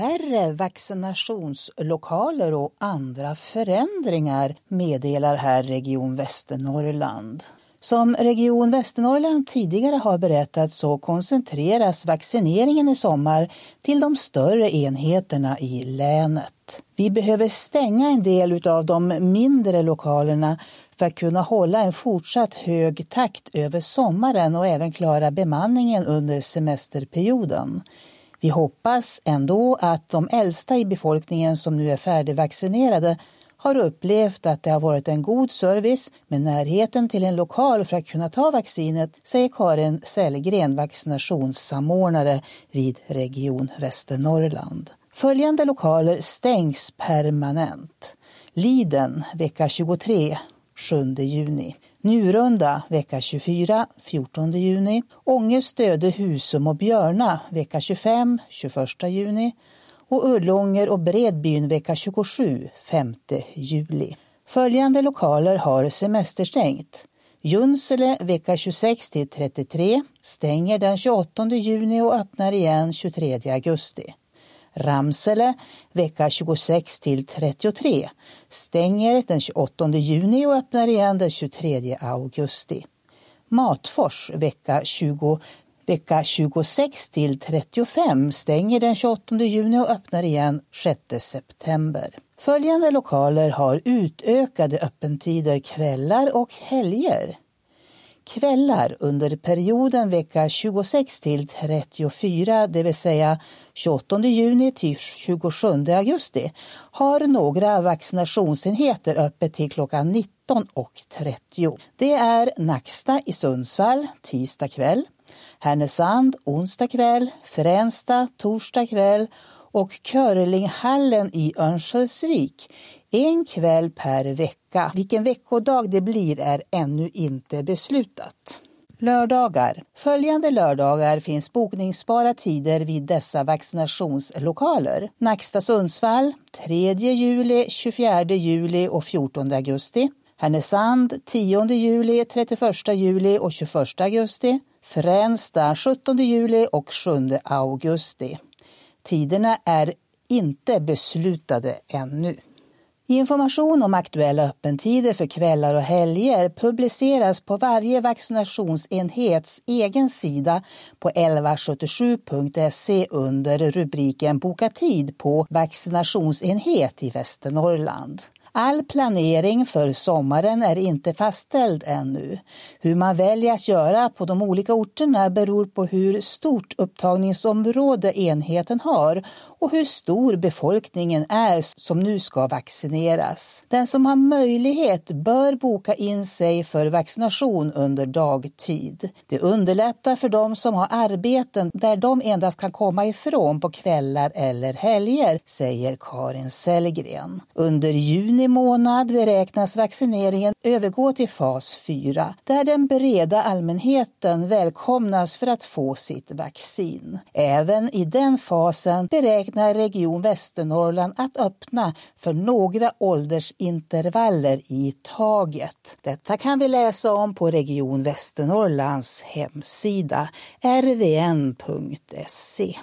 färre vaccinationslokaler och andra förändringar meddelar här Region Västernorrland. Som Region Västernorrland tidigare har berättat så koncentreras vaccineringen i sommar till de större enheterna i länet. Vi behöver stänga en del av de mindre lokalerna för att kunna hålla en fortsatt hög takt över sommaren och även klara bemanningen under semesterperioden. Vi hoppas ändå att de äldsta i befolkningen som nu är färdigvaccinerade har upplevt att det har varit en god service med närheten till en lokal för att kunna ta vaccinet, säger Karin Sellgren, vaccinationssamordnare vid Region Västernorrland. Följande lokaler stängs permanent. Liden vecka 23, 7 juni. Njurunda vecka 24, 14 juni. Ånge, Stöde, Husum och Björna vecka 25, 21 juni och Ullånger och Bredbyn vecka 27, 5 juli. Följande lokaler har semesterstängt. Junsele vecka 26 till 33 stänger den 28 juni och öppnar igen 23 augusti. Ramsele vecka 26 till 33 stänger den 28 juni och öppnar igen den 23 augusti. Matfors vecka 20 Vecka 26 till 35 stänger den 28 juni och öppnar igen 6 september. Följande lokaler har utökade öppettider kvällar och helger. Kvällar under perioden vecka 26 till 34, det vill säga 28 juni till 27 augusti, har några vaccinationsenheter öppet till klockan 19.30. Det är Nacksta i Sundsvall tisdag kväll, Härnösand onsdag kväll, Fränsta torsdag kväll och Körlinghallen i Örnsköldsvik en kväll per vecka. Vilken veckodag det blir är ännu inte beslutat. Lördagar. Följande lördagar finns bokningsbara tider vid dessa vaccinationslokaler. Nacksta Sundsvall 3 juli, 24 juli och 14 augusti. Härnösand 10 juli, 31 juli och 21 augusti. Fränsta 17 juli och 7 augusti. Tiderna är inte beslutade ännu. Information om aktuella öppettider för kvällar och helger publiceras på varje vaccinationsenhets egen sida på 1177.se under rubriken Boka tid på vaccinationsenhet i Västernorrland. All planering för sommaren är inte fastställd ännu. Hur man väljer att göra på de olika orterna beror på hur stort upptagningsområde enheten har och hur stor befolkningen är som nu ska vaccineras. Den som har möjlighet bör boka in sig för vaccination under dagtid. Det underlättar för de som har arbeten där de endast kan komma ifrån på kvällar eller helger, säger Karin Sellgren. Under juni månad beräknas vaccineringen övergå till fas 4 där den breda allmänheten välkomnas för att få sitt vaccin. Även i den fasen beräknar Region Västernorrland att öppna för några åldersintervaller i taget. Detta kan vi läsa om på Region Västernorrlands hemsida rvn.se.